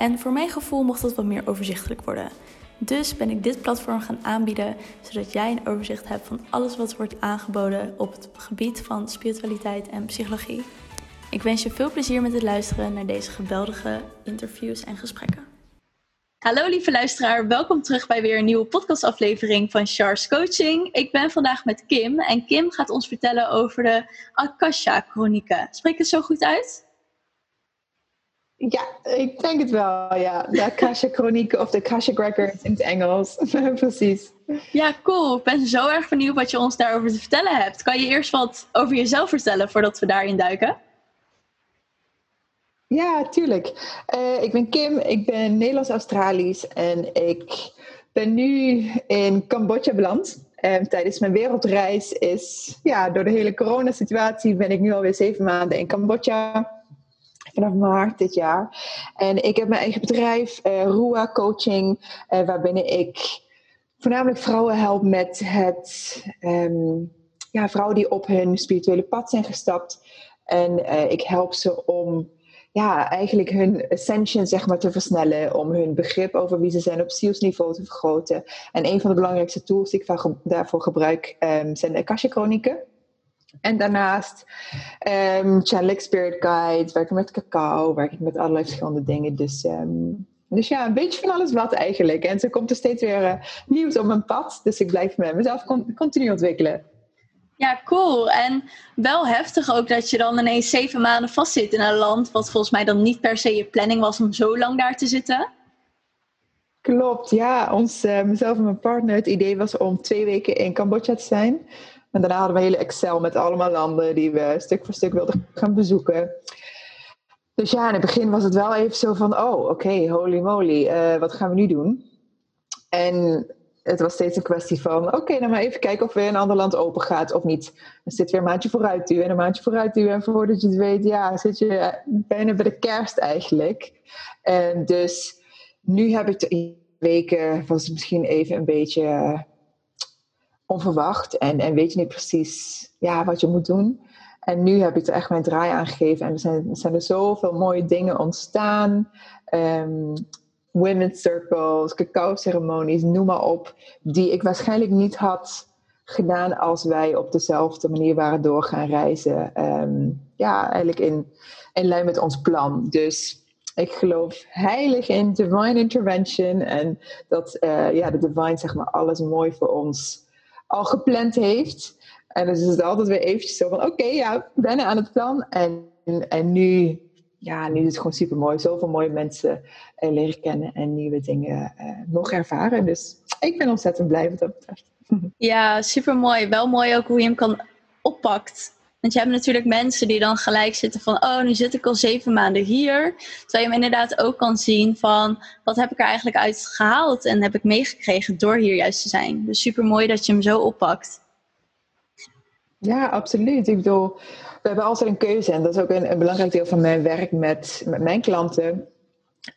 En voor mijn gevoel mocht dat wat meer overzichtelijk worden. Dus ben ik dit platform gaan aanbieden, zodat jij een overzicht hebt van alles wat wordt aangeboden op het gebied van spiritualiteit en psychologie. Ik wens je veel plezier met het luisteren naar deze geweldige interviews en gesprekken. Hallo lieve luisteraar, welkom terug bij weer een nieuwe podcastaflevering van Charles Coaching. Ik ben vandaag met Kim en Kim gaat ons vertellen over de Akasha-chronieken. Spreek het zo goed uit? Ja, ik denk het wel, ja. De Akasha-chronieken of de Akasha Records in het Engels. Precies. Ja, cool. Ik ben zo erg benieuwd wat je ons daarover te vertellen hebt. Kan je eerst wat over jezelf vertellen voordat we daarin duiken? Ja, tuurlijk. Uh, ik ben Kim, ik ben Nederlands-Australisch en ik ben nu in Cambodja beland. Tijdens mijn wereldreis is, ja, door de hele coronasituatie ben ik nu alweer zeven maanden in Cambodja. Vanaf maart dit jaar. En ik heb mijn eigen bedrijf, uh, Rua Coaching, uh, waarbinnen ik voornamelijk vrouwen help met het, um, ja, vrouwen die op hun spirituele pad zijn gestapt. En uh, ik help ze om ja, eigenlijk hun ascension zeg maar, te versnellen, om hun begrip over wie ze zijn op zielsniveau te vergroten. En een van de belangrijkste tools die ik daarvoor gebruik um, zijn de Akasha-chronieken. En daarnaast um, channel spirit guides, werk ik met cacao, werk ik met allerlei verschillende dingen. Dus, um, dus ja, een beetje van alles wat eigenlijk. En zo komt er steeds weer uh, nieuws op mijn pad. Dus ik blijf me mezelf continu ontwikkelen. Ja, cool. En wel heftig ook dat je dan ineens zeven maanden vastzit in een land, wat volgens mij dan niet per se je planning was om zo lang daar te zitten. Klopt, ja. Ons, uh, mezelf en mijn partner, het idee was om twee weken in Cambodja te zijn. En daarna hadden we een hele Excel met allemaal landen die we stuk voor stuk wilden gaan bezoeken. Dus ja, in het begin was het wel even zo van, oh oké, holy moly, uh, wat gaan we nu doen? En het was steeds een kwestie van, oké, nou maar even kijken of weer een ander land open gaat of niet. Dan zit weer een maandje vooruit duwen en een maandje vooruit duwen. En voordat je het weet, ja, zit je bijna bij de kerst eigenlijk. En dus nu heb ik de weken, was het misschien even een beetje onverwacht en, en weet je niet precies ja, wat je moet doen. En nu heb ik er echt mijn draai aan gegeven en er zijn, er zijn er zoveel mooie dingen ontstaan. Um, women's circles, cacao-ceremonies, noem maar op, die ik waarschijnlijk niet had gedaan als wij op dezelfde manier waren door gaan reizen. Um, ja, eigenlijk in, in lijn met ons plan. Dus ik geloof heilig in divine intervention en dat uh, ja, de divine zeg maar alles mooi voor ons al gepland heeft. En dus is het altijd weer eventjes zo van, oké, okay, ja, ben aan het plan. En, en nu, ja, nu is het gewoon super mooi. Zoveel mooie mensen uh, leren kennen en nieuwe dingen uh, nog ervaren. Dus ik ben ontzettend blij wat dat betreft. Ja, super mooi. Wel mooi ook hoe je hem kan oppakt. Want je hebt natuurlijk mensen die dan gelijk zitten van, oh, nu zit ik al zeven maanden hier. Terwijl je hem inderdaad ook kan zien van, wat heb ik er eigenlijk uit gehaald en heb ik meegekregen door hier juist te zijn. Dus super mooi dat je hem zo oppakt. Ja, absoluut. Ik bedoel, we hebben altijd een keuze en dat is ook een, een belangrijk deel van mijn werk met, met mijn klanten.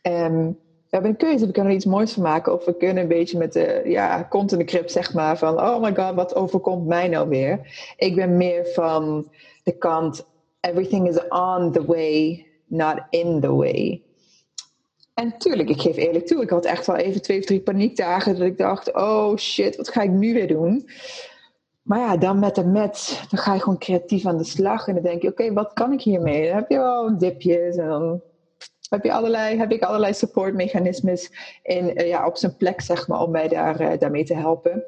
Um, we hebben een keuze. We kunnen er iets moois van maken. Of we kunnen een beetje met de ja, kont in de krip, zeg maar. Van, oh my god, wat overkomt mij nou weer? Ik ben meer van de kant, everything is on the way, not in the way. En tuurlijk, ik geef eerlijk toe, ik had echt wel even twee of drie paniekdagen dat ik dacht, oh shit, wat ga ik nu weer doen? Maar ja, dan met de met, dan ga je gewoon creatief aan de slag. En dan denk je, oké, wat kan ik hiermee? Dan heb je wel dipjes en dan heb, je allerlei, heb ik allerlei supportmechanismes in, uh, ja, op zijn plek, zeg maar, om mij daar, uh, daarmee te helpen.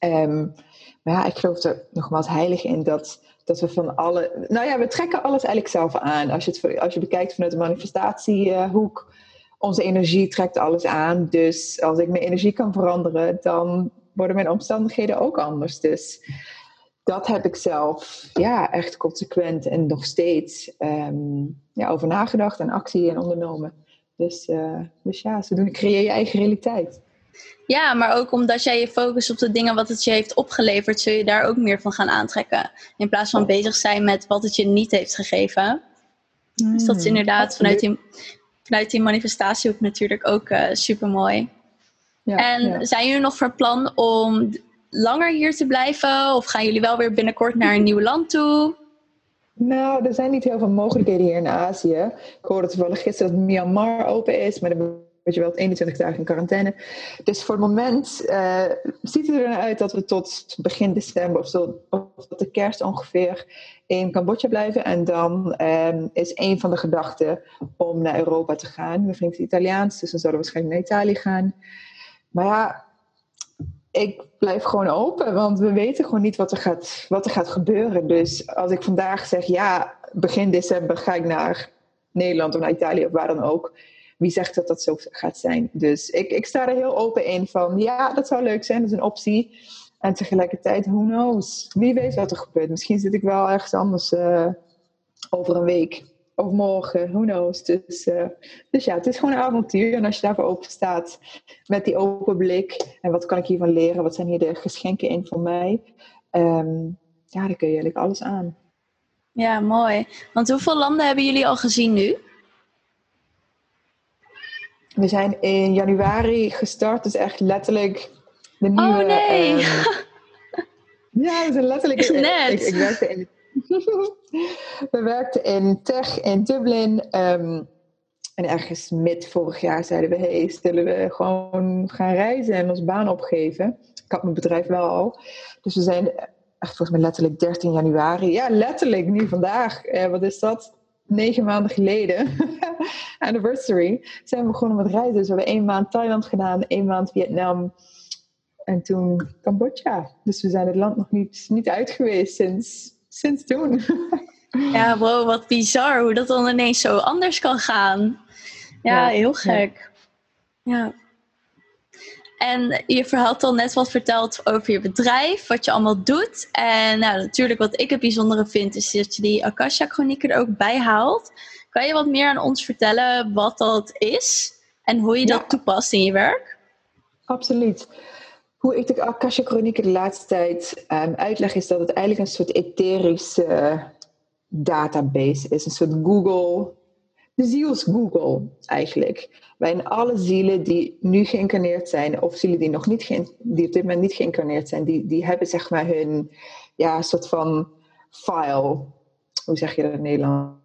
Um, maar ja, ik geloof er nogmaals heilig in dat, dat we van alle. Nou ja, we trekken alles eigenlijk zelf aan. Als je het als je bekijkt vanuit de manifestatiehoek, onze energie trekt alles aan. Dus als ik mijn energie kan veranderen, dan worden mijn omstandigheden ook anders. Dus dat heb ik zelf ja, echt consequent en nog steeds um, ja, over nagedacht en actie en ondernomen. Dus, uh, dus ja, ze doen, creëer je eigen realiteit. Ja, maar ook omdat jij je focust op de dingen wat het je heeft opgeleverd, zul je daar ook meer van gaan aantrekken. In plaats van bezig zijn met wat het je niet heeft gegeven. dus dat is hmm, inderdaad vanuit die, vanuit die manifestatie ook natuurlijk ook uh, super mooi. Ja, en zijn jullie nog van plan om langer hier te blijven? Of gaan jullie wel weer binnenkort naar een nieuw land toe? Nou, er zijn niet heel veel mogelijkheden hier in Azië. Ik hoorde toevallig gisteren dat Myanmar open is, maar dan word je wel 21 dagen in quarantaine. Dus voor het moment uh, ziet het er uit dat we tot begin december of, zo, of tot de kerst ongeveer in Cambodja blijven. En dan um, is een van de gedachten om naar Europa te gaan. Mijn vriend is Italiaans, dus dan zouden we waarschijnlijk naar Italië gaan. Maar ja, ik blijf gewoon open, want we weten gewoon niet wat er, gaat, wat er gaat gebeuren. Dus als ik vandaag zeg, ja, begin december ga ik naar Nederland of naar Italië of waar dan ook. Wie zegt dat dat zo gaat zijn? Dus ik, ik sta er heel open in van, ja, dat zou leuk zijn, dat is een optie. En tegelijkertijd, who knows? Wie weet wat er gebeurt. Misschien zit ik wel ergens anders uh, over een week of morgen, who knows. Dus, uh, dus ja, het is gewoon een avontuur. En als je daarvoor open staat met die open blik. En wat kan ik hiervan leren? Wat zijn hier de geschenken in voor mij? Um, ja, dan kun je eigenlijk alles aan. Ja, mooi. Want hoeveel landen hebben jullie al gezien nu? We zijn in januari gestart. Dus echt letterlijk de nieuwe... Oh nee! Um, ja, we zijn letterlijk... Net. Ik, ik, ik werkte in we werkten in tech in Dublin. Ehm, en ergens mid vorig jaar zeiden we: hey, zullen we gewoon gaan reizen en ons baan opgeven? Ik had mijn bedrijf wel al. Dus we zijn echt volgens mij letterlijk 13 januari. Ja, letterlijk nu vandaag. Eh, wat is dat? Negen maanden geleden. Anniversary. Zijn we begonnen met reizen. Dus we hebben één maand Thailand gedaan, één maand Vietnam. En toen Cambodja. Dus we zijn het land nog niet, niet uit geweest sinds sinds toen. ja, wow, wat bizar hoe dat dan ineens zo anders kan gaan. Ja, heel gek. Ja. En je had al net wat verteld over je bedrijf, wat je allemaal doet. En nou, natuurlijk wat ik het bijzondere vind, is dat je die Akasha-chronieken er ook bij haalt. Kan je wat meer aan ons vertellen wat dat is en hoe je dat toepast in je werk? Absoluut. Hoe ik de Akasha Chronieken de laatste tijd um, uitleg, is dat het eigenlijk een soort etherische database is. Een soort Google, de ziels Google eigenlijk. Waarin alle zielen die nu geïncarneerd zijn, of zielen die nog niet die op dit moment niet geïncarneerd zijn, die, die hebben zeg maar hun ja, soort van file. Hoe zeg je dat in Nederland?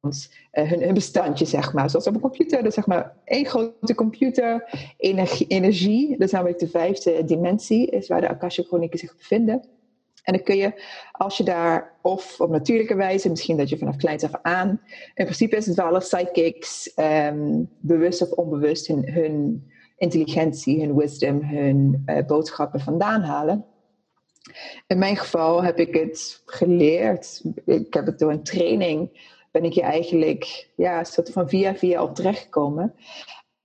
Uh, hun, hun, bestandje, zeg maar. Zoals op een computer, dus zeg maar één grote computer, energie, energie, dat is namelijk de vijfde dimensie, is waar de Akasha Chronieken zich bevinden. En dan kun je, als je daar, of op natuurlijke wijze, misschien dat je vanaf kleins af aan, in principe is het wel alle psychics, um, bewust of onbewust, hun, intelligentie, hun wisdom, hun uh, boodschappen vandaan halen. In mijn geval heb ik het geleerd. Ik heb het door een training ben ik je eigenlijk ja, soort van via via op terechtgekomen.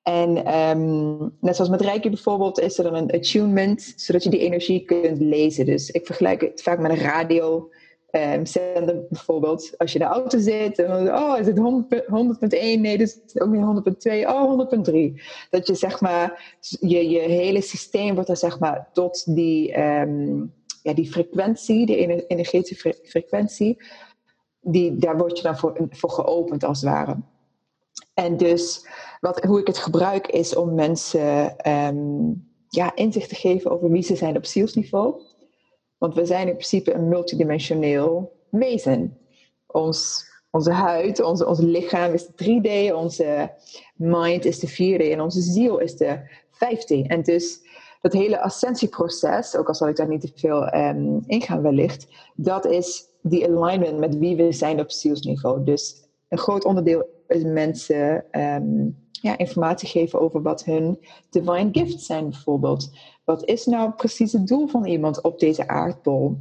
En um, net zoals met Reiki bijvoorbeeld, is er dan een attunement, zodat je die energie kunt lezen. Dus ik vergelijk het vaak met een radio. Um, zender bijvoorbeeld, als je in de auto zit en dan, oh, is het 100.1? Nee, dus ook niet 100.2, oh, 100.3. Dat je zeg maar, je, je hele systeem wordt dan zeg maar tot die, um, ja, die frequentie, de energetische frequentie, die, daar word je dan voor, voor geopend als het ware. En dus wat, hoe ik het gebruik is om mensen ehm, ja, inzicht te geven over wie ze zijn op zielsniveau. Want we zijn in principe een multidimensioneel wezen. Ons, onze huid, onze, ons lichaam is de 3D, onze mind is de 4D en onze ziel is de 5D. En dus dat hele ascensieproces, ook al zal ik daar niet te veel um, ingaan wellicht, dat is die alignment met wie we zijn op zielsniveau. Dus een groot onderdeel is mensen um, ja, informatie geven over wat hun divine gifts zijn bijvoorbeeld. Wat is nou precies het doel van iemand op deze aardbol?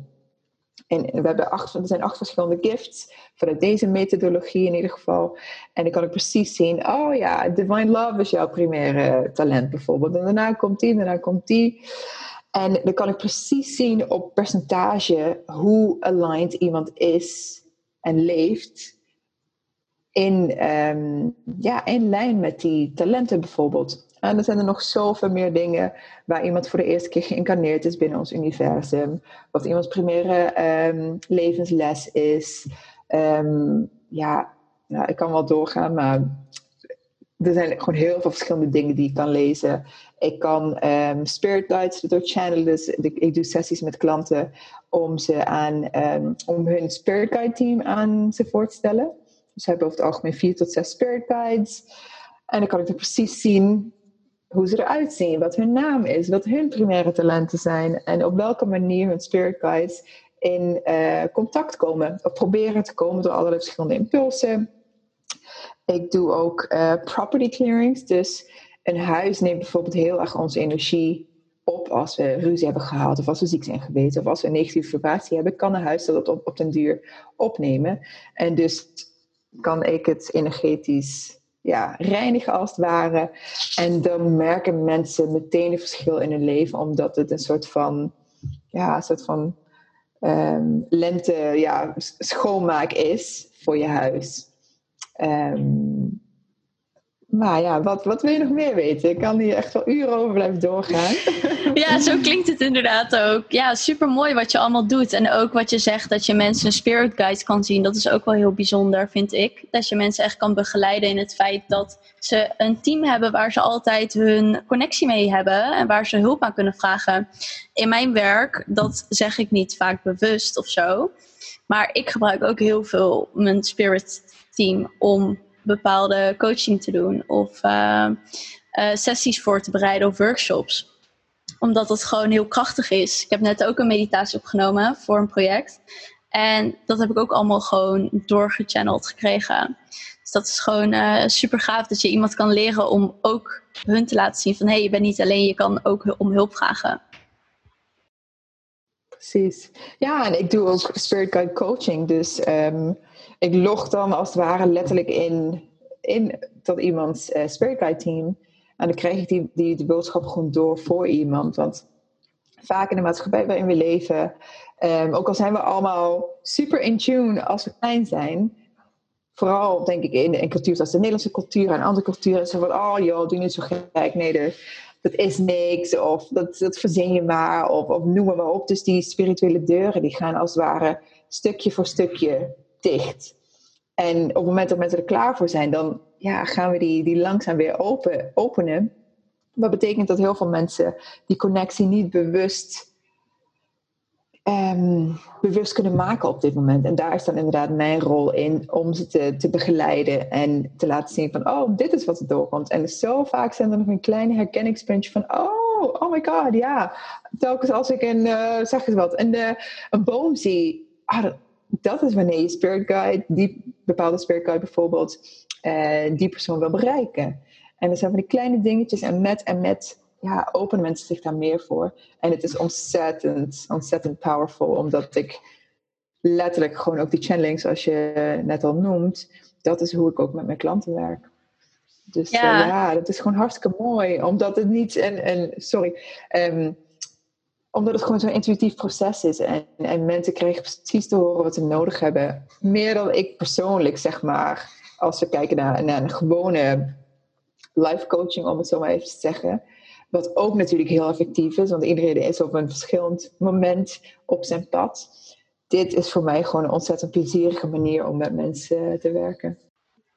En we hebben acht, er zijn acht verschillende gifts, vanuit deze methodologie in ieder geval. En dan kan ik precies zien, oh ja, divine love is jouw primaire talent bijvoorbeeld. En daarna komt die, daarna komt die. En dan kan ik precies zien op percentage hoe aligned iemand is en leeft in, ehm, ja, in lijn met die talenten bijvoorbeeld. En er zijn er nog zoveel meer dingen waar iemand voor de eerste keer geïncarneerd is binnen ons universum. Wat iemands primaire um, levensles is. Ehm, ja, nou, ik kan wel doorgaan, maar er zijn gewoon heel veel verschillende dingen die ik kan lezen. Ik kan um, spirit guides door channelen. Dus ik doe sessies met klanten om, ze aan, om hun spirit guide team aan ze voor te stellen. Dus we hebben over het algemeen vier tot zes spirit guides. En dan kan ik er precies zien hoe ze eruit zien, wat hun naam is, wat hun primaire talenten zijn en op welke manier hun spirit guides in uh, contact komen of proberen te komen door allerlei verschillende impulsen. Ik doe ook uh, property clearings, dus een huis neemt bijvoorbeeld heel erg onze energie op als we ruzie hebben gehad of als we ziek zijn geweest of als we een negatieve vibratie hebben, kan een huis dat op, op den duur opnemen. En dus kan ik het energetisch ja, reinigen als het ware. En dan merken mensen meteen een verschil in hun leven, omdat het een soort van, ja, een soort van um, lente ja, schoonmaak is voor je huis. Um, maar ja, wat, wat wil je nog meer weten? Ik kan hier echt wel uren over blijven doorgaan. Ja, zo klinkt het inderdaad ook. Ja, super mooi wat je allemaal doet. En ook wat je zegt dat je mensen spirit guides kan zien. Dat is ook wel heel bijzonder, vind ik. Dat je mensen echt kan begeleiden in het feit dat ze een team hebben waar ze altijd hun connectie mee hebben. En waar ze hulp aan kunnen vragen. In mijn werk, dat zeg ik niet vaak bewust of zo. Maar ik gebruik ook heel veel mijn spirit team om bepaalde coaching te doen of uh, uh, sessies voor te bereiden of workshops. Omdat het gewoon heel krachtig is. Ik heb net ook een meditatie opgenomen voor een project. En dat heb ik ook allemaal gewoon doorgechanneld gekregen. Dus dat is gewoon uh, super gaaf dat je iemand kan leren om ook hun te laten zien van hé, hey, je bent niet alleen, je kan ook om hulp vragen. Precies. Ja, en ik doe ook spirit guide coaching. Dus um, ik log dan als het ware letterlijk in, in tot iemands uh, spirit guide team. En dan krijg ik die, die, die boodschap gewoon door voor iemand. Want vaak in de maatschappij waarin we leven, um, ook al zijn we allemaal super in tune als we klein zijn, vooral denk ik in, in cultuur zoals de Nederlandse cultuur en andere culturen, zo van, oh joh, doe niet zo gek, nee, dat, dat is niks, of dat, dat verzin je maar, of, of noem maar op. Dus die spirituele deuren, die gaan als het ware stukje voor stukje dicht. En op het moment dat mensen er klaar voor zijn, dan ja, gaan we die, die langzaam weer open, openen. Wat betekent dat heel veel mensen die connectie niet bewust, um, bewust kunnen maken op dit moment. En daar is dan inderdaad mijn rol in om ze te, te begeleiden en te laten zien van, oh, dit is wat er doorkomt. En zo vaak zijn er nog een kleine herkenningspuntje van, oh, oh my god, ja. Telkens als ik een, uh, zeg wat, een, uh, een boom zie, ah, dat is wanneer je spirit guide, die bepaalde spirit guide bijvoorbeeld, uh, die persoon wil bereiken. En er zijn van die kleine dingetjes en met en met ja, openen mensen zich daar meer voor. En het is ontzettend, ontzettend powerful, omdat ik letterlijk gewoon ook die channelings, zoals je net al noemt, dat is hoe ik ook met mijn klanten werk. Dus ja, uh, ja dat is gewoon hartstikke mooi, omdat het niet een, een sorry, um, omdat het gewoon zo'n intuïtief proces is. En, en mensen krijgen precies te horen wat ze nodig hebben. Meer dan ik persoonlijk, zeg maar. Als we kijken naar, naar een gewone life coaching, om het zo maar even te zeggen. Wat ook natuurlijk heel effectief is, want iedereen is op een verschillend moment op zijn pad. Dit is voor mij gewoon een ontzettend plezierige manier om met mensen te werken.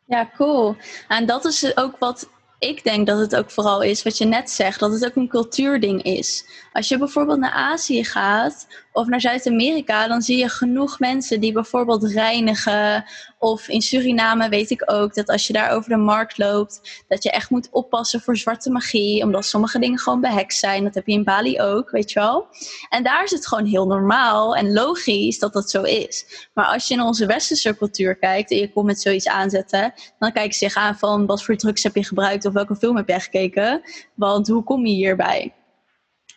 Ja, cool. En dat is ook wat ik denk dat het ook vooral is wat je net zegt, dat het ook een cultuurding is. Als je bijvoorbeeld naar Azië gaat of naar Zuid-Amerika, dan zie je genoeg mensen die bijvoorbeeld reinigen. Of in Suriname weet ik ook dat als je daar over de markt loopt, dat je echt moet oppassen voor zwarte magie, omdat sommige dingen gewoon behekst zijn. Dat heb je in Bali ook, weet je wel. En daar is het gewoon heel normaal en logisch dat dat zo is. Maar als je in onze westerse cultuur kijkt en je komt met zoiets aanzetten, dan kijken ze zich aan van wat voor drugs heb je gebruikt of welke film heb je gekeken. Want hoe kom je hierbij?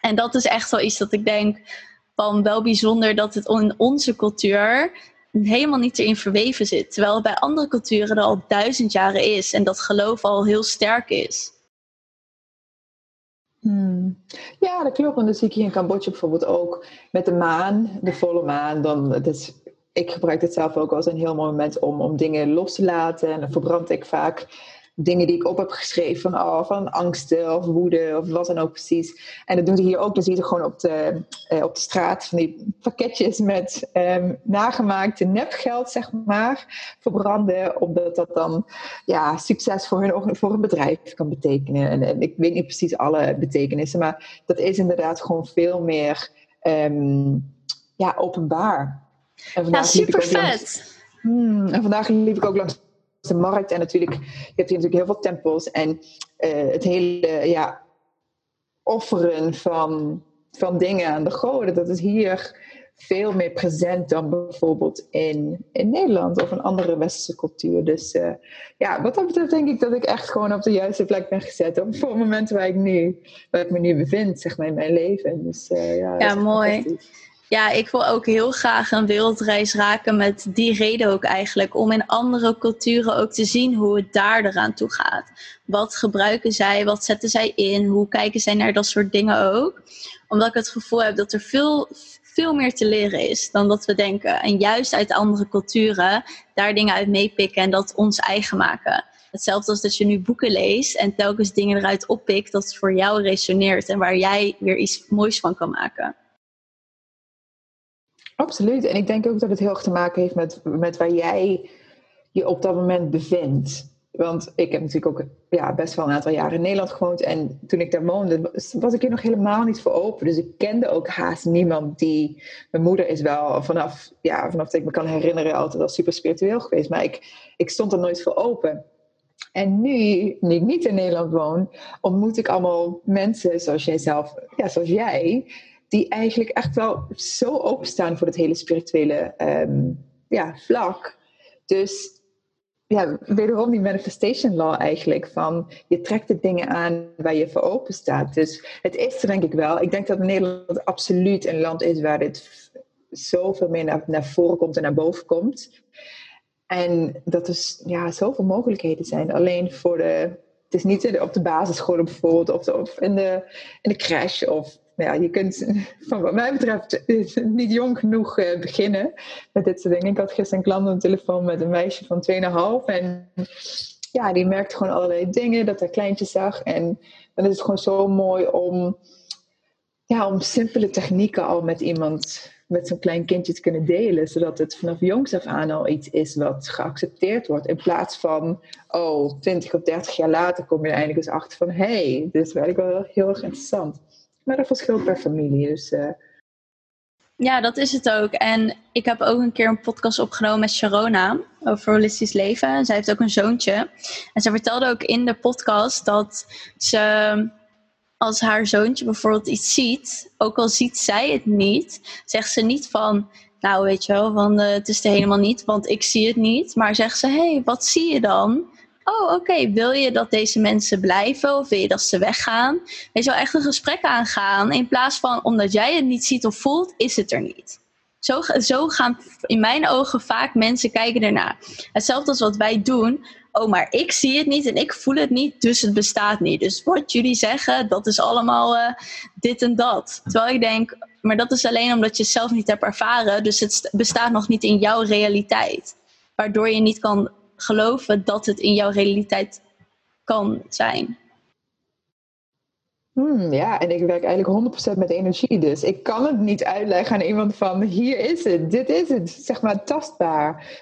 En dat is echt wel iets dat ik denk van wel bijzonder dat het in onze cultuur helemaal niet erin verweven zit. Terwijl bij andere culturen er al duizend jaren is en dat geloof al heel sterk is. Hmm. Ja, dat klopt. En dat zie ik hier in Cambodja bijvoorbeeld ook met de maan, de volle maan. Dan, ik gebruik het zelf ook als een heel mooi moment om, om dingen los te laten. En dan verbrand ik vaak dingen die ik op heb geschreven van, oh, van angsten of woede of wat dan ook precies. En dat doen ze hier ook. Dan zie je gewoon op de, eh, op de straat van die pakketjes met um, nagemaakte nepgeld, zeg maar, verbranden. Omdat dat dan ja, succes voor hun, voor hun bedrijf kan betekenen. En, en ik weet niet precies alle betekenissen, maar dat is inderdaad gewoon veel meer um, ja, openbaar. En ja, super vet. hmm, en vandaag liep ik ook langs de markt. En natuurlijk, je hebt hier natuurlijk heel veel tempels. En uh, het hele ja, offeren van, van dingen aan de goden, dat is hier veel meer present dan bijvoorbeeld in, in Nederland of een andere westerse cultuur. Dus uh, ja, wat dat betreft denk ik dat ik echt gewoon op de juiste plek ben gezet. Op voor het moment waar ik, nu, waar ik me nu bevind, zeg maar, in mijn leven. Dus, uh, ja, ja mooi. Ja, ik wil ook heel graag een wereldreis raken met die reden ook eigenlijk. Om in andere culturen ook te zien hoe het daar eraan toe gaat. Wat gebruiken zij? Wat zetten zij in? Hoe kijken zij naar dat soort dingen ook? Omdat ik het gevoel heb dat er veel, veel meer te leren is dan dat we denken. En juist uit andere culturen daar dingen uit meepikken en dat ons eigen maken. Hetzelfde als dat je nu boeken leest en telkens dingen eruit oppikt dat voor jou resoneert en waar jij weer iets moois van kan maken. Absoluut. En ik denk ook dat het heel erg te maken heeft met, met waar jij je op dat moment bevindt. Want ik heb natuurlijk ook ja, best wel een aantal jaren in Nederland gewoond. En toen ik daar woonde, was ik hier nog helemaal niet voor open. Dus ik kende ook haast niemand die. Mijn moeder is wel vanaf, ja, vanaf dat ik me kan herinneren altijd wel super spiritueel geweest. Maar ik, ik stond er nooit voor open. En nu, nu ik niet in Nederland woon, ontmoet ik allemaal mensen zoals jij zelf, ja, zoals jij, die eigenlijk echt wel zo openstaan voor het hele spirituele um, ja, vlak. Dus ja, wederom die manifestation law eigenlijk. Van je trekt de dingen aan waar je voor open staat. Dus het is er denk ik wel. Ik denk dat Nederland absoluut een land is waar dit zoveel meer naar, naar voren komt en naar boven komt. En dat er ja, zoveel mogelijkheden zijn. Alleen voor de. Het is niet op de basisscholen bijvoorbeeld, of, of in, de, in de crash of ja, je kunt, van wat mij betreft, niet jong genoeg uh, beginnen met dit soort dingen. Ik had gisteren een klant aan de telefoon met een meisje van 2,5 en ja, die merkte gewoon allerlei dingen, dat hij kleintjes zag. En dan is het gewoon zo mooi om, ja, om simpele technieken al met iemand, met zo'n klein kindje te kunnen delen, zodat het vanaf jongs af aan al iets is wat geaccepteerd wordt. In plaats van, oh, 20 of 30 jaar later kom je er eindelijk eens achter van, hé, hey, dit is wel heel erg interessant. Maar dat verschilt per familie. Dus, uh... Ja, dat is het ook. En ik heb ook een keer een podcast opgenomen met Sharona over holistisch leven. En zij heeft ook een zoontje. En ze vertelde ook in de podcast dat ze, als haar zoontje bijvoorbeeld iets ziet, ook al ziet zij het niet, zegt ze niet van, nou weet je wel, van, uh, het is er helemaal niet, want ik zie het niet. Maar zegt ze, hé, hey, wat zie je dan? Oh oké, wil je dat deze mensen blijven of wil je dat ze weggaan? Je wel, echt een gesprek aangaan in plaats van omdat jij het niet ziet of voelt, is het er niet. Zo, zo gaan in mijn ogen vaak mensen kijken ernaar. Hetzelfde als wat wij doen. Oh, maar ik zie het niet en ik voel het niet, dus het bestaat niet. Dus wat jullie zeggen, dat is allemaal uh, dit en dat. Terwijl ik denk, maar dat is alleen omdat je het zelf niet hebt ervaren. Dus het bestaat nog niet in jouw realiteit. Waardoor je niet kan geloven dat het in jouw realiteit kan zijn. Hmm, ja, en ik werk eigenlijk 100% met energie. Dus ik kan het niet uitleggen aan iemand van hier is het, dit is het, zeg maar tastbaar.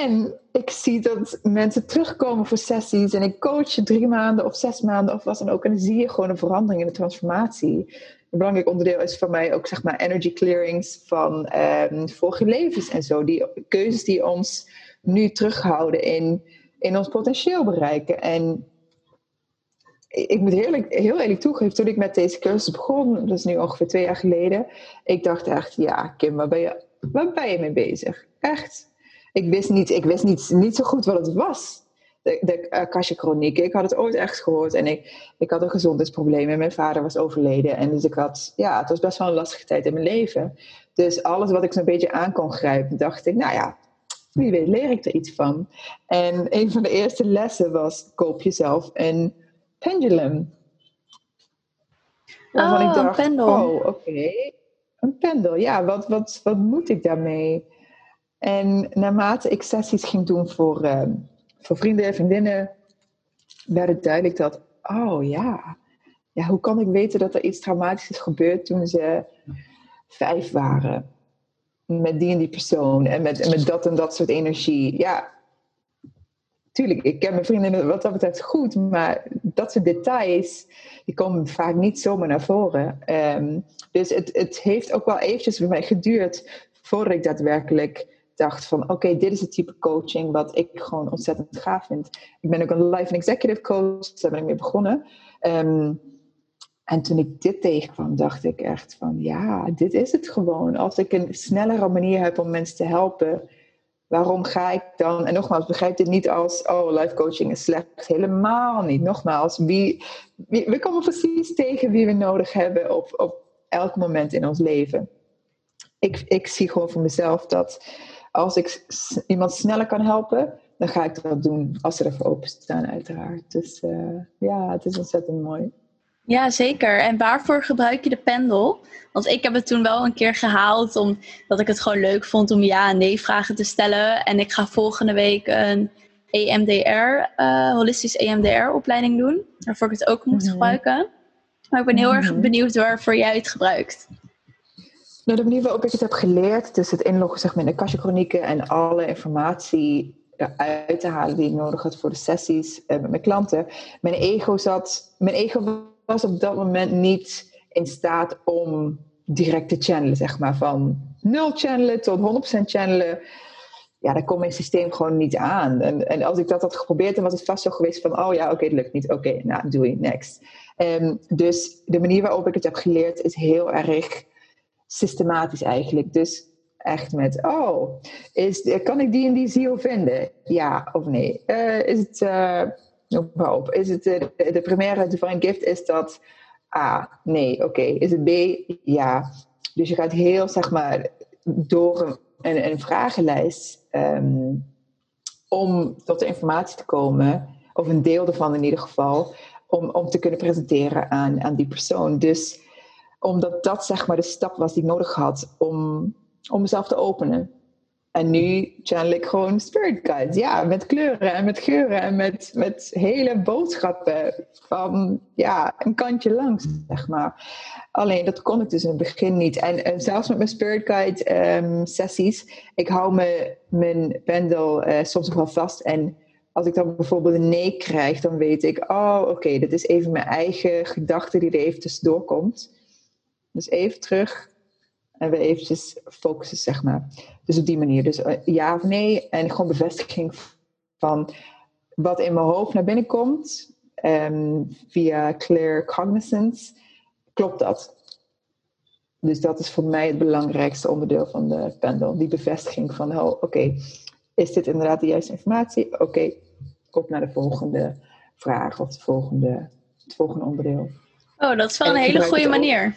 En ik zie dat mensen terugkomen voor sessies en ik coach drie maanden of zes maanden of wat dan ook. En dan zie je gewoon een verandering in de transformatie. Een belangrijk onderdeel is voor mij ook zeg maar energy clearings van um, vorige levens en zo. Die keuzes die ons nu terughouden in, in ons potentieel bereiken. En ik moet heel, heel eerlijk toegeven, toen ik met deze cursus begon, dat is nu ongeveer twee jaar geleden, ik dacht echt, ja Kim, waar ben je, waar ben je mee bezig? Echt. Ik wist niet, ik wist niet, niet zo goed wat het was. De, de Akasha chroniek. Ik had het ooit echt gehoord en ik, ik had een gezondheidsprobleem en mijn vader was overleden. En dus ik had, ja, het was best wel een lastige tijd in mijn leven. Dus alles wat ik zo'n beetje aan kon grijpen, dacht ik, nou ja, wie weet leer ik er iets van. En een van de eerste lessen was, koop jezelf een pendulum. Waarvan oh, ik dacht, oh, oké. een pendel, ja, wat, wat, wat moet ik daarmee? En naarmate ik sessies ging doen voor, ehm, voor vrienden en vriendinnen, werd het duidelijk dat, oh ja, ja, hoe kan ik weten dat er iets traumatisch is gebeurd toen ze vijf waren? Met die en die persoon en met, met dat en dat soort energie. Ja, tuurlijk, ik ken mijn vrienden wat dat betreft goed, maar dat soort details, die komen vaak niet zomaar naar voren. Ehm, dus het, het heeft ook wel eventjes bij mij geduurd voordat ik daadwerkelijk dacht van oké, dit is het type coaching wat ik gewoon ontzettend gaaf vind. Ik ben ook een life and executive coach, daar ben ik mee begonnen. Ehm, en toen ik dit tegenkwam, dacht ik echt van ja, dit is het gewoon. Als ik een snellere manier heb om mensen te helpen, waarom ga ik dan? En nogmaals, begrijp dit niet als oh, life coaching is slecht. Helemaal niet. Nogmaals, wie, wie, we komen precies tegen wie we nodig hebben op, op elk moment in ons leven. Ik, ik zie gewoon voor mezelf dat als ik iemand sneller kan helpen, dan ga ik dat doen als ze ervoor openstaan, uiteraard. Dus uh, ja, het is ontzettend mooi. Ja, zeker. En waarvoor gebruik je de pendel? Want ik heb het toen wel een keer gehaald, omdat ik het gewoon leuk vond om ja en nee vragen te stellen. En ik ga volgende week een EMDR, uh, holistisch EMDR-opleiding doen, waarvoor ik het ook moet mhm. gebruiken. Maar ik ben heel erg mhm. benieuwd waarvoor jij het gebruikt. Nou, de manier waarop ik het heb geleerd, dus het inloggen zeg maar, in de Kasha-chronieken en alle informatie uit te halen die ik nodig had voor de sessies uh, met mijn klanten. Mijn ego zat, mijn ego was op dat moment niet in staat om direct te channelen, zeg maar, van nul channelen tot 100% channelen. Ja, daar komt mijn systeem gewoon niet aan. En, en als ik dat had geprobeerd, dan was het vast zo geweest van, oh ja, oké, dat lukt niet. Oké, nou, doe je, next. Um, dus de manier waarop ik het heb geleerd is heel erg systematisch eigenlijk. Dus echt met, oh, is, kan ik die en die ziel vinden? Ja of nee? Uh, is het, uh, noem op, is het uh, de primaire divine gift, is dat A? Nee, oké. Is het B? Ja. Dus je gaat heel, zeg maar, door een, een vragenlijst um, om tot de informatie te komen, of een deel ervan in ieder geval, om, om te kunnen presenteren aan, aan die persoon. Dus omdat dat zeg maar de stap was die ik nodig had om, om mezelf te openen. En nu channel ik gewoon spirit guides. Ja, met kleuren en met geuren en met, met hele boodschappen van ja, een kantje langs, zeg maar. Alleen dat kon ik dus in het begin niet. En, zelfs met mijn spirit guide ehm, sessies, ik hou me, mijn pendel uh, soms nog wel vast. En als ik dan bijvoorbeeld een nee krijg, dan weet ik, oh oké, dit is even mijn eigen gedachte die er even tussendoor komt. Dus even terug en we eventjes focussen, zeg maar. Dus op die manier. Dus eh, ja of nee. En gewoon bevestiging van wat in mijn hoofd naar binnen komt. Um, via clear cognizance. Klopt dat? Dus dat is voor mij het belangrijkste onderdeel van de pendel. Die bevestiging van, oh, oké, is dit inderdaad de juiste informatie? Oké, op naar de volgende vraag of het volgende, het volgende onderdeel. Oh, dat is wel een hele goede manier.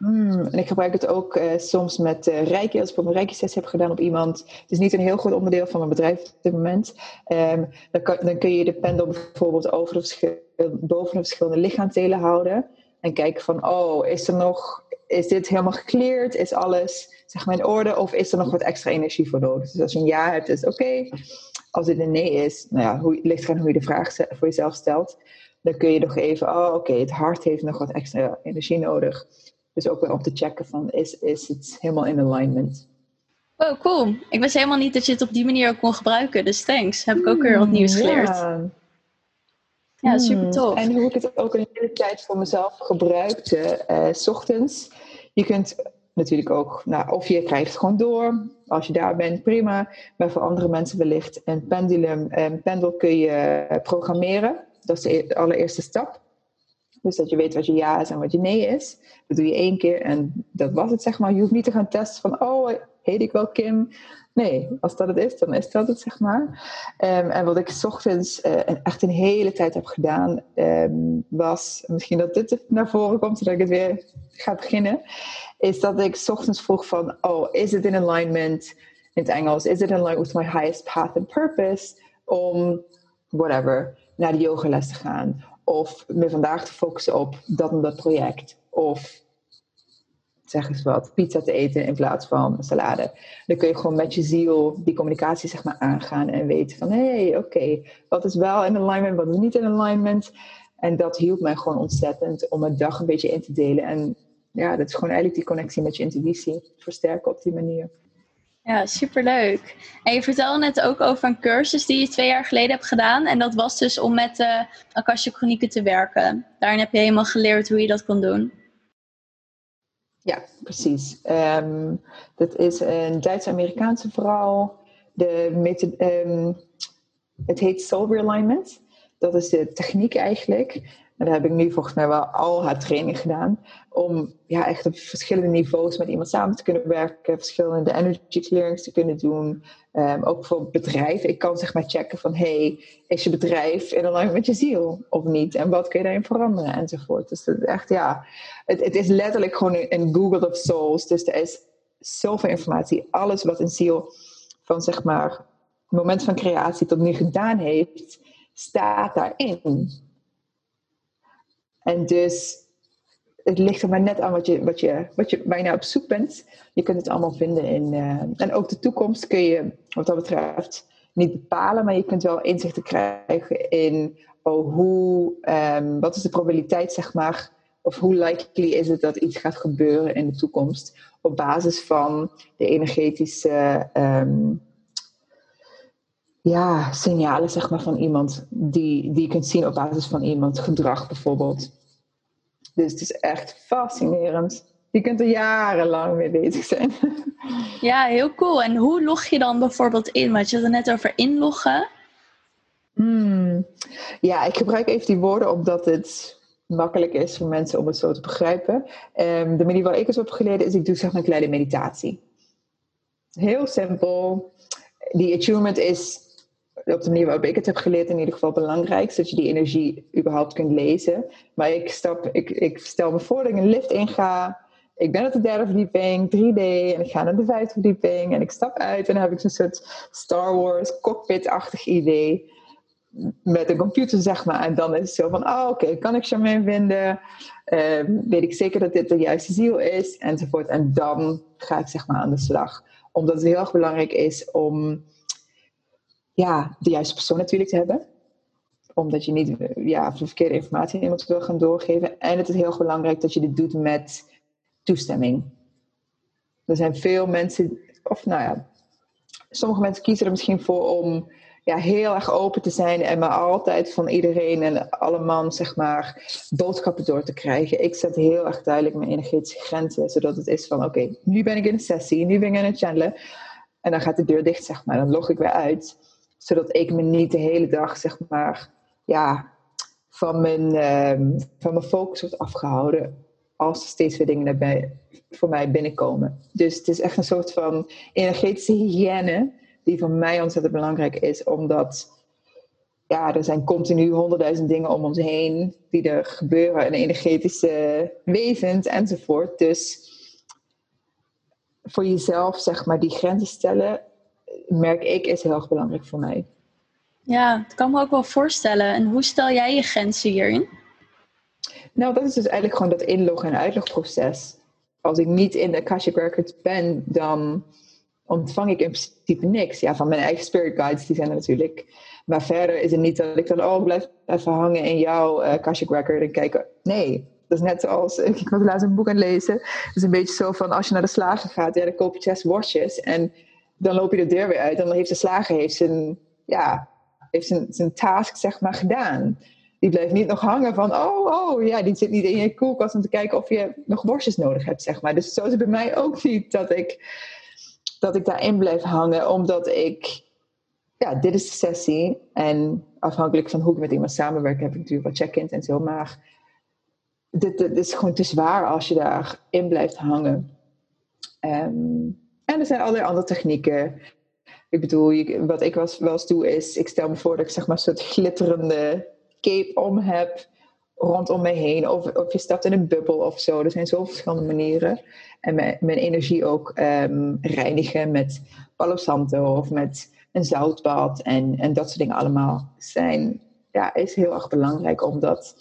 Hmm, en ik gebruik het ook uh, soms met uh, Reiki. Als ik een Reiki-sessie heb gedaan op iemand. Het is niet een heel groot onderdeel van mijn bedrijf op dit moment. Um, dan, dan, kun je de pendel bijvoorbeeld over de boven de verschillende lichaamdelen houden. En kijken van, oh, is er nog... Is dit helemaal gecleared? Is alles zeg maar in orde? Of is er nog wat extra energie voor nodig? Dus als je een ja hebt, is oké. Als het een nee is, nou ja, hoe, ligt eraan hoe je de vraag voor jezelf stelt. Dan kun je nog even, oh oké, het hart heeft nog wat extra energie nodig dus ook weer om te checken van is, is het helemaal in alignment. Oh, cool. Ik wist helemaal niet dat je het op die manier ook kon gebruiken. Dus thanks. Heb ik ook weer wat hmm, nieuws geleerd. Ja, ja super hmm. tof. En hoe ik het ook een hele tijd voor mezelf gebruikte. Uh, s ochtends. Je kunt natuurlijk ook, nou, of je krijgt het gewoon door. Als je daar bent, prima. Maar voor andere mensen wellicht een pendulum, een pendel kun je programmeren. Dat is de allereerste stap. Dus dat je weet wat je ja is en wat je nee is. Dat doe je één keer en dat was het, zeg maar. Je hoeft niet te gaan testen van, oh, heet ik wel Kim? Nee, als dat het is, dan is dat het, zeg maar. Um, en wat ik s ochtends uh, echt een hele tijd heb gedaan, um, was, misschien dat dit naar voren komt, zodat ik het weer ga beginnen, is dat ik s ochtends vroeg van, oh, is het in alignment, in het Engels, is it in line with my highest path and purpose, om, whatever, naar de yogales te gaan of me vandaag te focussen op dat en dat project. Of zeg eens wat, pizza te eten in plaats van salade. Dan kun je gewoon met je ziel die communicatie zeg maar aangaan en weten van hé, hey, oké, wat is wel in alignment, wat is niet in alignment. En dat hielp mij gewoon ontzettend om mijn dag een beetje in te delen. En ja, dat is gewoon eigenlijk die connectie met je intuïtie versterken op die manier. Ja, superleuk. En je vertelde net ook over een cursus die je twee jaar geleden hebt gedaan. En dat was dus om met de Akasha Chronieken te werken. Daarin heb je helemaal geleerd hoe je dat kon doen. Ja, precies. Um, dat is een Duits-Amerikaanse vrouw. De um, het heet Soul Realignment. Dat is de techniek eigenlijk. En daar heb ik nu volgens mij wel al haar training gedaan. Om ja, echt op verschillende niveaus met iemand samen te kunnen werken. Verschillende energy clearings te kunnen doen. Um, ook voor bedrijven. Ik kan zeg maar checken van... Hey, is je bedrijf in alignment met je ziel of niet? En wat kun je daarin veranderen? Enzovoort. Dus dat is echt, ja... Het, het is letterlijk gewoon een Google of Souls. Dus er is zoveel informatie. Alles wat een ziel van zeg maar... Het moment van creatie tot nu gedaan heeft... staat daarin. En dus het ligt er maar net aan wat je, wat je, wat je, nou op zoek bent. Je kunt het allemaal vinden in. Uh, en ook de toekomst kun je, wat dat betreft, niet bepalen, maar je kunt wel inzichten krijgen in oh, hoe, um, wat is de probabiliteit, zeg maar, of hoe likely is het dat iets gaat gebeuren in de toekomst op basis van de energetische um, ja, signalen zeg maar, van iemand die, die je kunt zien op basis van iemand gedrag bijvoorbeeld. Dus het is echt fascinerend. Je kunt er jarenlang mee bezig zijn. Ja, heel cool. En hoe log je dan bijvoorbeeld in? Want je had het net over inloggen. Hmm. Ja, ik gebruik even die woorden omdat het makkelijk is voor mensen om het zo te begrijpen. Um, de manier waar ik het heb geleerd is, ik doe zeg maar een kleine meditatie. Heel simpel. Die attunement is op de manier waarop ik het heb geleerd in ieder geval belangrijk, zodat je die energie überhaupt kunt lezen. Maar ik, stap, ik, ik stel me voor dat ik een lift inga. Ik ben op de derde verdieping, 3D, en ik ga naar de vijfde verdieping en ik stap uit en dan heb ik zo'n soort Star Wars cockpit-achtig idee met een computer, zeg maar. En dan is het zo van, oh oké, kan ik Charmaine vinden? Uh, weet ik zeker dat dit de juiste ziel is? Enzovoort. En dan ga ik zeg maar aan de slag. Omdat het heel erg belangrijk is om ja, de juiste persoon natuurlijk te hebben. Omdat je niet ja, verkeerde informatie aan iemand wil gaan doorgeven. En het is heel belangrijk dat je dit doet met toestemming. Er zijn veel mensen, of nou ja, sommige mensen kiezen er misschien voor om ja, heel erg open te zijn en maar altijd van iedereen en alle man zeg maar boodschappen door te krijgen. Ik zet heel erg duidelijk mijn energetische grenzen, zodat het is van oké, nu ben ik in een sessie, nu ben ik aan het channelen en dan gaat de deur dicht zeg maar, dan log ik weer uit zodat ik me niet de hele dag, zeg maar, ja, van mijn, uh, van mijn focus wordt afgehouden. Als er steeds weer dingen voor mij binnenkomen. Dus het is echt een soort van energetische hygiëne. Die voor mij ontzettend belangrijk is. Omdat ja, er zijn continu honderdduizend dingen om ons heen. Die er gebeuren. En energetische wezens enzovoort. Dus voor jezelf, zeg maar, die grenzen stellen merk ik, is heel erg belangrijk voor mij. Ja, dat kan me ook wel voorstellen. En hoe stel jij je grenzen hierin? Nou, dat is dus eigenlijk gewoon dat inloggen- en uitlogproces. Als ik niet in de Akashic Records ben, dan ontvang ik in principe niks. Ja, van mijn eigen spirit guides, die zijn er natuurlijk. Maar verder is het niet dat ik dan, oh, blijf even hangen in jouw uh, Akashic Record en kijken. Nee, dat is net zoals, ik was laatst een boek aan het lezen. Het is een beetje zo van, als je naar de slager gaat, ja, dan koop je zes worstjes. En dan loop je de deur weer uit en dan heeft de slager heeft zijn, ja, heeft zijn, zijn task zeg maar gedaan. Die blijft niet nog hangen van, oh, oh, ja, die zit niet in je koelkast om te kijken of je nog worstjes nodig hebt, zeg maar. Dus zo is het bij mij ook niet dat ik, dat ik daarin blijf hangen, omdat ik, ja, dit is de sessie. En afhankelijk van hoe ik met iemand samenwerk, heb ik natuurlijk wat check-ins en zo, maar dit, is gewoon te zwaar als je daarin blijft hangen. Um, en er zijn allerlei andere technieken. Ik bedoel, wat ik wel eens doe is, ik stel me voor dat ik zeg maar een soort glitterende cape om heb rondom mij heen. Of, of je stapt in een bubbel of zo. Er zijn zoveel verschillende manieren. En mijn, mijn energie ook um, reinigen met Palo Santo of met een zoutbad. En, en dat soort dingen allemaal zijn, ja, is heel erg belangrijk. Omdat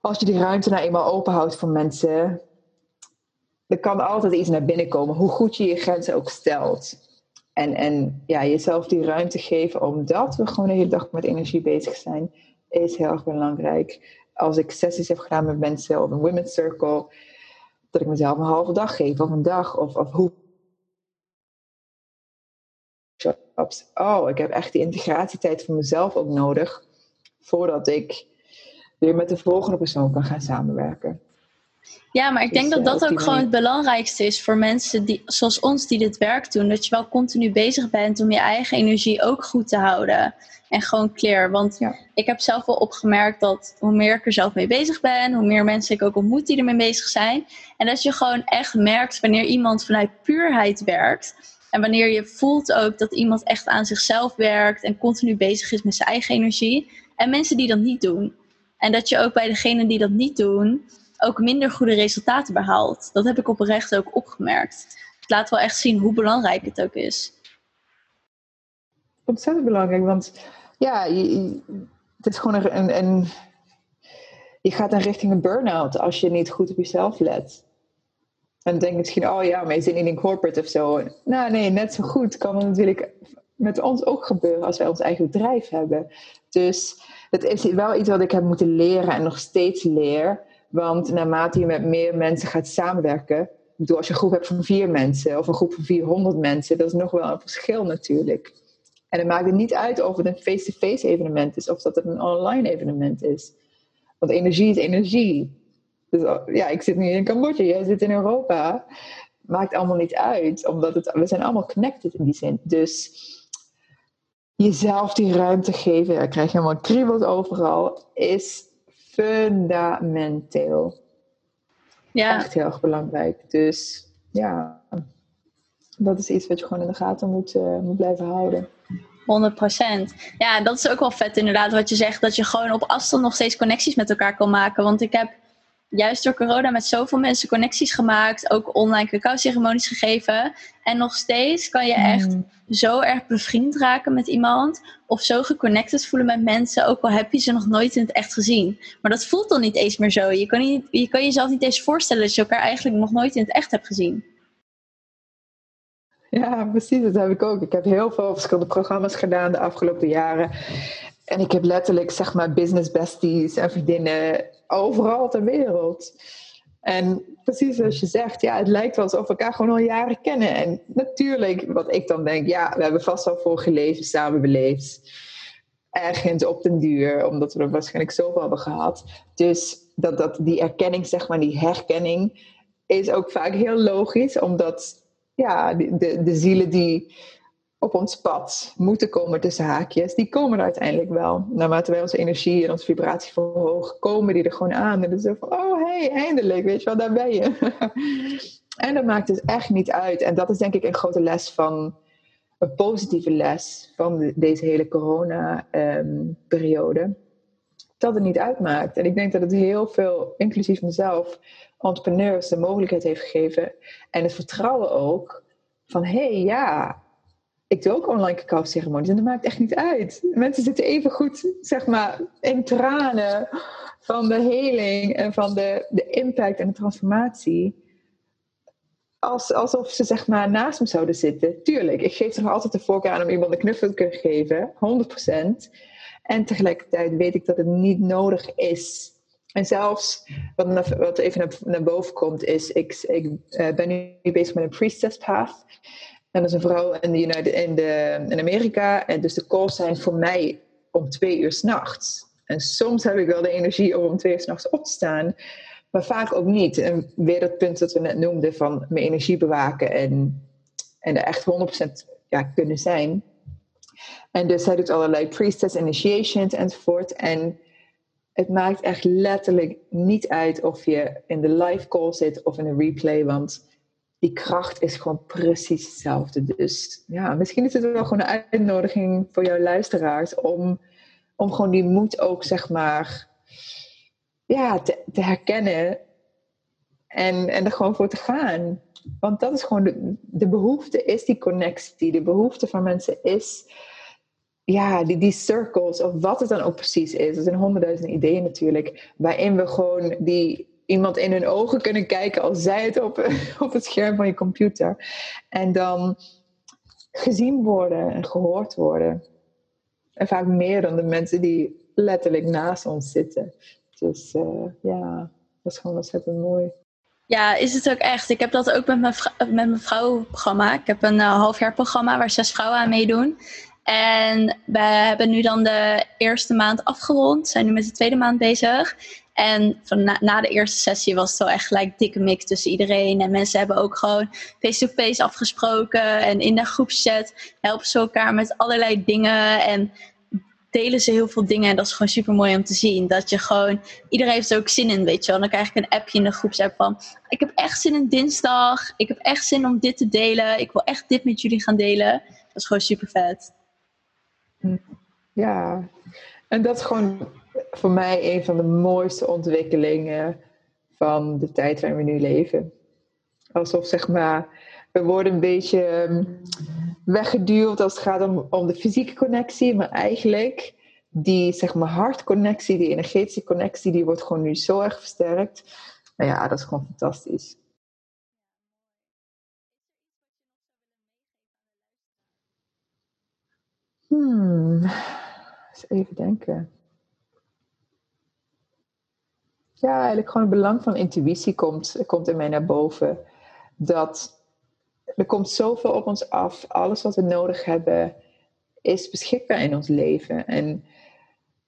als je die ruimte nou eenmaal openhoudt voor mensen, er kan altijd iets naar binnen komen, hoe goed je je grenzen ook stelt. En, en ja, jezelf die ruimte geven, omdat we gewoon de hele dag met energie bezig zijn, is heel erg belangrijk. Als ik sessies heb gedaan met mensen of een women's circle, dat ik mezelf een halve dag geef of een dag of, of hoe. Oh, ik heb echt die integratietijd voor mezelf ook nodig voordat ik weer met de volgende persoon kan gaan samenwerken. Ja, maar ik denk dus, dat dat ook gewoon het belangrijkste is voor mensen die, zoals ons die dit werk doen. Dat je wel continu bezig bent om je eigen energie ook goed te houden. En gewoon clear. Want ik heb zelf wel opgemerkt dat hoe meer ik er zelf mee bezig ben, hoe meer mensen ik ook ontmoet die ermee bezig zijn. En dat je gewoon echt merkt wanneer iemand vanuit puurheid werkt. En wanneer je voelt ook dat iemand echt aan zichzelf werkt en continu bezig is met zijn eigen energie. En mensen die dat niet doen. En dat je ook bij degenen die dat niet doen, ook minder goede resultaten behaalt. Dat heb ik oprecht ook opgemerkt. Het laat wel echt zien hoe belangrijk het ook is. Ontzettend belangrijk, want ja, het is gewoon een, Je gaat dan richting een burn-out als je niet goed op jezelf let. En denk misschien, oh ja, maar je zit niet corporate of zo. Nou nee, net zo goed kan het natuurlijk met ons ook gebeuren als wij ons eigen bedrijf hebben. Dus het is wel iets wat ik heb moeten leren en nog steeds leer. Want naarmate je met meer mensen gaat samenwerken, bedoel, als je een groep hebt van vier mensen of een groep van 400 mensen, dat is nog wel een verschil natuurlijk. En het maakt het niet uit of het een face-to-face evenement is of dat het een online evenement is. Want energie is energie. Dus ja, ik zit nu in Cambodja, jij zit in Europa. Maakt allemaal niet uit, omdat het, we zijn allemaal connected in die zin. Dus jezelf die ruimte geven, ja, krijg je helemaal kriebels overal, is fundamenteel. Ja. Echt heel erg belangrijk. Dus ja, dat is iets wat je gewoon in de gaten moet, uh, moet blijven houden. 100%. Ja, dat is ook wel vet inderdaad wat je zegt. Dat je gewoon op afstand nog steeds connecties met elkaar kan maken. Want ik heb juist door corona met zoveel mensen connecties gemaakt. Ook online cacao-ceremonies gegeven. En nog steeds kan je echt mm. zo erg bevriend raken met iemand. Of zo geconnected voelen met mensen. Ook al heb je ze nog nooit in het echt gezien. Maar dat voelt dan niet eens meer zo. Je kan, niet, je kan jezelf niet eens voorstellen dat je elkaar eigenlijk nog nooit in het echt hebt gezien. Ja, precies. Dat heb ik ook. Ik heb heel veel verschillende programma's gedaan de afgelopen jaren. En ik heb letterlijk, zeg maar, business besties en vriendinnen overal ter wereld. En precies zoals je zegt, ja, het lijkt wel alsof we elkaar gewoon al jaren kennen. En natuurlijk, wat ik dan denk, ja, we hebben vast al vorige leven samen beleefd. Ergens op den duur, omdat we er waarschijnlijk zoveel hebben gehad. Dus dat, dat, die erkenning, zeg maar, die herkenning, is ook vaak heel logisch, omdat ja, de, de, de zielen die op ons pad moeten komen tussen haakjes, die komen er uiteindelijk wel. Naarmate wij onze energie en onze vibratie verhogen, komen die er gewoon aan. En dan zo van, oh hey, eindelijk, weet je wel, daar ben je. en dat maakt dus echt niet uit. En dat is denk ik een grote les van, een positieve les van deze hele corona-periode. Ehm, dat het niet uitmaakt. En ik denk dat het heel veel, inclusief mezelf, entrepreneurs de mogelijkheid heeft gegeven. En het vertrouwen ook van, hé hey, ja, ik doe ook online cacao en dat maakt echt niet uit. Mensen zitten even goed, zeg maar, in tranen van de heling en van de, de impact en de transformatie. Als, alsof ze zeg maar naast me zouden zitten. Tuurlijk, ik geef er nog altijd de voorkeur aan om iemand een knuffel te kunnen geven, 100%. En tegelijkertijd weet ik dat het niet nodig is. En zelfs, wat, wat even naar, boven komt, is: ik, ik uh, ben nu bezig met een priestess path. En dat is een vrouw in, de in, de, in Amerika. En dus de calls zijn voor mij om twee uur s'nachts. En soms heb ik wel de energie om om twee uur s'nachts op te staan. Maar vaak ook niet. En weer dat punt dat we net noemden van mijn energie bewaken. En, en er echt 100% ja, kunnen zijn. En dus zij doet allerlei priestess initiations enzovoort. En het maakt echt letterlijk niet uit of je in de live call zit of in een replay. Want die kracht is gewoon precies hetzelfde. Dus ja, misschien is het wel gewoon een uitnodiging voor jouw luisteraars om, om gewoon die moed ook, zeg maar, ja, te, herkennen en, en er gewoon voor te gaan. Want dat is gewoon de, de behoefte, is die connectie. De behoefte van mensen is, ja, die, die circles, of wat het dan ook precies is. Er zijn honderdduizend ideeën natuurlijk, waarin we gewoon die iemand in hun ogen kunnen kijken als zij het op, op het scherm van je computer. En dan gezien worden en gehoord worden. En vaak meer dan de mensen die letterlijk naast ons zitten. Dus uh, ja, dat is gewoon ontzettend mooi. Ja, is het ook echt. Ik heb dat ook met mijn, met mijn vrouwenprogramma. Ik heb een uh, halfjaar programma waar zes vrouwen aan meedoen. En we hebben nu dan de eerste maand afgerond. Zijn nu met de tweede maand bezig. En van na, de eerste sessie was het wel echt gelijk dikke mix tussen iedereen. En mensen hebben ook gewoon face-to-face afgesproken. En in de groepschat helpen ze elkaar met allerlei dingen. En delen ze heel veel dingen. En dat is gewoon super mooi om te zien. Dat je gewoon, iedereen heeft er ook zin in, weet je wel. Dan krijg ik een appje in de groepsapp van, ik heb echt zin in dinsdag. Ik heb echt zin om dit te delen. Ik wil echt dit met jullie gaan delen. Dat is gewoon super vet. Ja, en dat gewoon voor mij een van de mooiste ontwikkelingen van de tijd waarin we nu leven. Alsof zeg maar, we worden een beetje ehm, weggeduwd als het gaat om, de fysieke connectie, maar eigenlijk die zeg maar hartconnectie, die energetische connectie, die wordt gewoon nu zo erg versterkt. Nou ja, dat is gewoon fantastisch. Hmm, even denken. Ja, eigenlijk gewoon het belang van intuïtie komt, komt in mij naar boven. Dat er komt zoveel op ons af. Alles wat we nodig hebben is beschikbaar in ons leven. En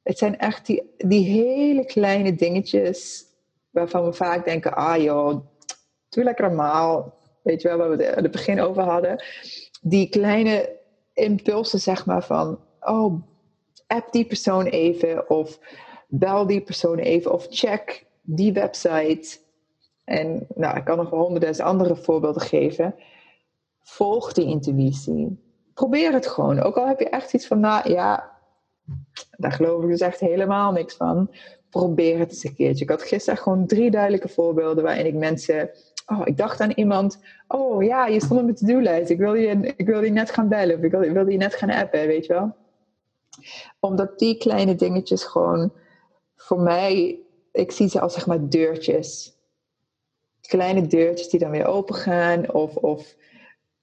het zijn echt die, die hele kleine dingetjes waarvan we vaak denken, ah joh, doe lekker normaal. Weet je wel, waar we het begin over hadden. Die kleine impulsen, zeg maar, van, oh, app die persoon even. Of bel die persoon even. Of check die website. En nou, ik kan nog honderdduizend andere voorbeelden geven. Volg die intuïtie. Probeer het gewoon. Ook al heb je echt iets van, nou ja, daar geloof ik dus echt helemaal niks van. Probeer het eens een keertje. Ik had gisteren gewoon drie duidelijke voorbeelden waarin ik mensen. Oh, ik dacht aan iemand. Oh ja, je stond op mijn to-do-lijst. Ik wil je, ik wil je net gaan bellen. Of ik wil, ik wil je net gaan appen, weet je wel. Omdat die kleine dingetjes gewoon voor mij. Ik zie ze als zeg maar deurtjes. Kleine deurtjes die dan weer open gaan. Of, of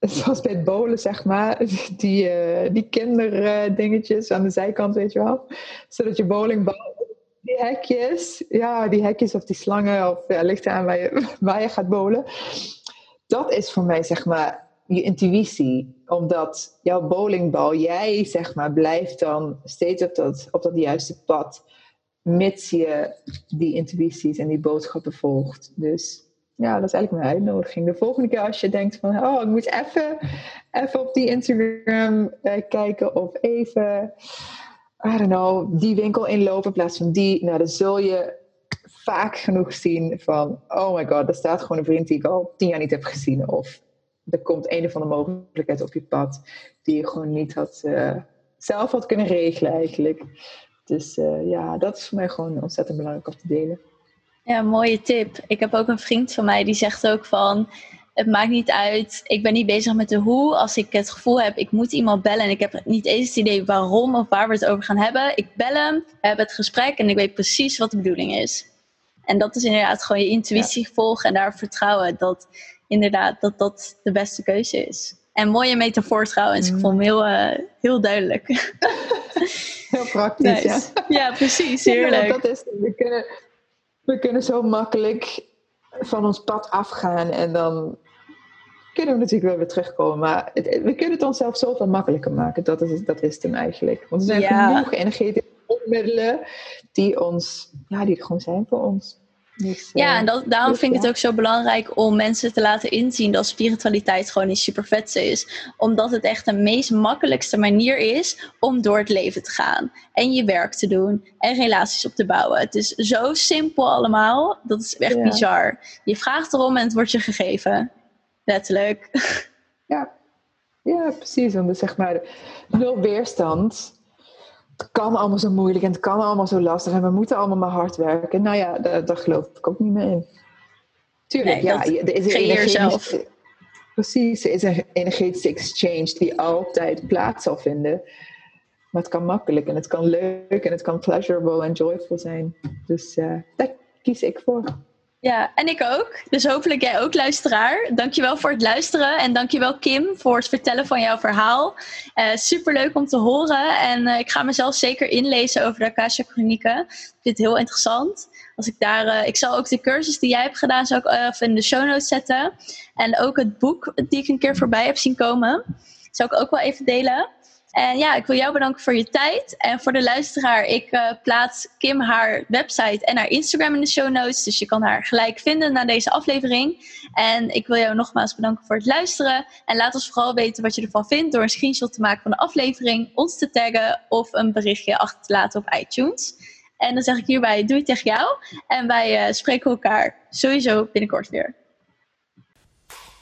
zoals bij het bolen, zeg maar, die, uh, die kinderdingetjes aan de zijkant, weet je wel. Zodat je bowlingbal, die hekjes, ja, die hekjes of die slangen, of ja, ligt aan waar je, waar je gaat bowlen. Dat is voor mij, zeg maar, je intuïtie. Omdat jouw bowlingbal, jij, zeg maar, blijft dan steeds op dat, op dat juiste pad. Mits je die intuïties en die boodschappen volgt. Dus ja, dat is eigenlijk mijn uitnodiging. De volgende keer als je denkt van, oh, ik moet even, even op die Instagram eh, kijken of even, I don't know, die winkel inlopen in plaats van die. Nou, dan zul je vaak genoeg zien van, oh my god, er staat gewoon een vriend die ik al tien jaar niet heb gezien. Of er komt een of andere mogelijkheid op je pad die je gewoon niet had, uh, zelf had kunnen regelen eigenlijk. Dus uh, ja, dat is voor mij gewoon ontzettend belangrijk om te delen. Ja, mooie tip. Ik heb ook een vriend van mij die zegt ook van... Het maakt niet uit, ik ben niet bezig met de hoe. Als ik het gevoel heb, ik moet iemand bellen... en ik heb niet eens het idee waarom of waar we het over gaan hebben. Ik bel hem, we hebben het gesprek en ik weet precies wat de bedoeling is. En dat is inderdaad gewoon je intuïtie volgen en daar vertrouwen... dat inderdaad dat dat de beste keuze is. En mooie metafoor trouwens. Ik mm. vond hem heel, uh, heel duidelijk. Heel praktisch, ja. Ja, precies. Heerlijk. Ja, dat is, we kunnen we kunnen zo makkelijk van ons pad afgaan en dan kunnen we natuurlijk wel weer terugkomen. Maar we kunnen het onszelf zoveel makkelijker maken. Dat is, dat is het hem eigenlijk. Want er zijn genoeg energetische middelen die, ons, ja, die er gewoon zijn voor ons. Dus, ja, en dat, daarom vind ik het ook zo belangrijk om mensen te laten inzien dat spiritualiteit gewoon iets super vets is. Omdat het echt de meest makkelijkste manier is om door het leven te gaan. En je werk te doen en relaties op te bouwen. Het is zo simpel allemaal. Dat is echt bizar. Je vraagt erom en het wordt je gegeven. Letterlijk. Ja, ja precies. Want zeg maar nul weerstand het kan allemaal zo moeilijk en het kan allemaal zo lastig en we moeten allemaal maar hard werken. Nou ja, daar, daar geloof ik ook niet meer in. Tuurlijk, ja, er is een energetische, precies, er is een energetische exchange die altijd plaats zal vinden. Maar het kan makkelijk en het kan leuk en het kan pleasurable en joyful zijn. Dus uh, daar kies ik voor. Ja, en ik ook. Dus hopelijk jij ook, luisteraar. Dankjewel voor het luisteren. En dankjewel Kim voor het vertellen van jouw verhaal. Uh, superleuk om te horen. En uh, ik ga mezelf zeker inlezen over de Akasha Chronieken. Ik vind het heel interessant. Als ik, daar, uh, ik zal ook de cursus die jij hebt gedaan zal ik, in de show notes zetten. En ook het boek die ik een keer voorbij heb zien komen. Zal ik ook wel even delen. En ja, ik wil jou bedanken voor je tijd. En voor de luisteraar, ik uh, plaats Kim haar website en haar Instagram in de show notes. Dus je kan haar gelijk vinden na deze aflevering. En ik wil jou nogmaals bedanken voor het luisteren. En laat ons vooral weten wat je ervan vindt door een screenshot te maken van de aflevering, ons te taggen of een berichtje achter te laten op iTunes. En dan zeg ik hierbij doei tegen jou. En wij uh, spreken elkaar sowieso binnenkort weer.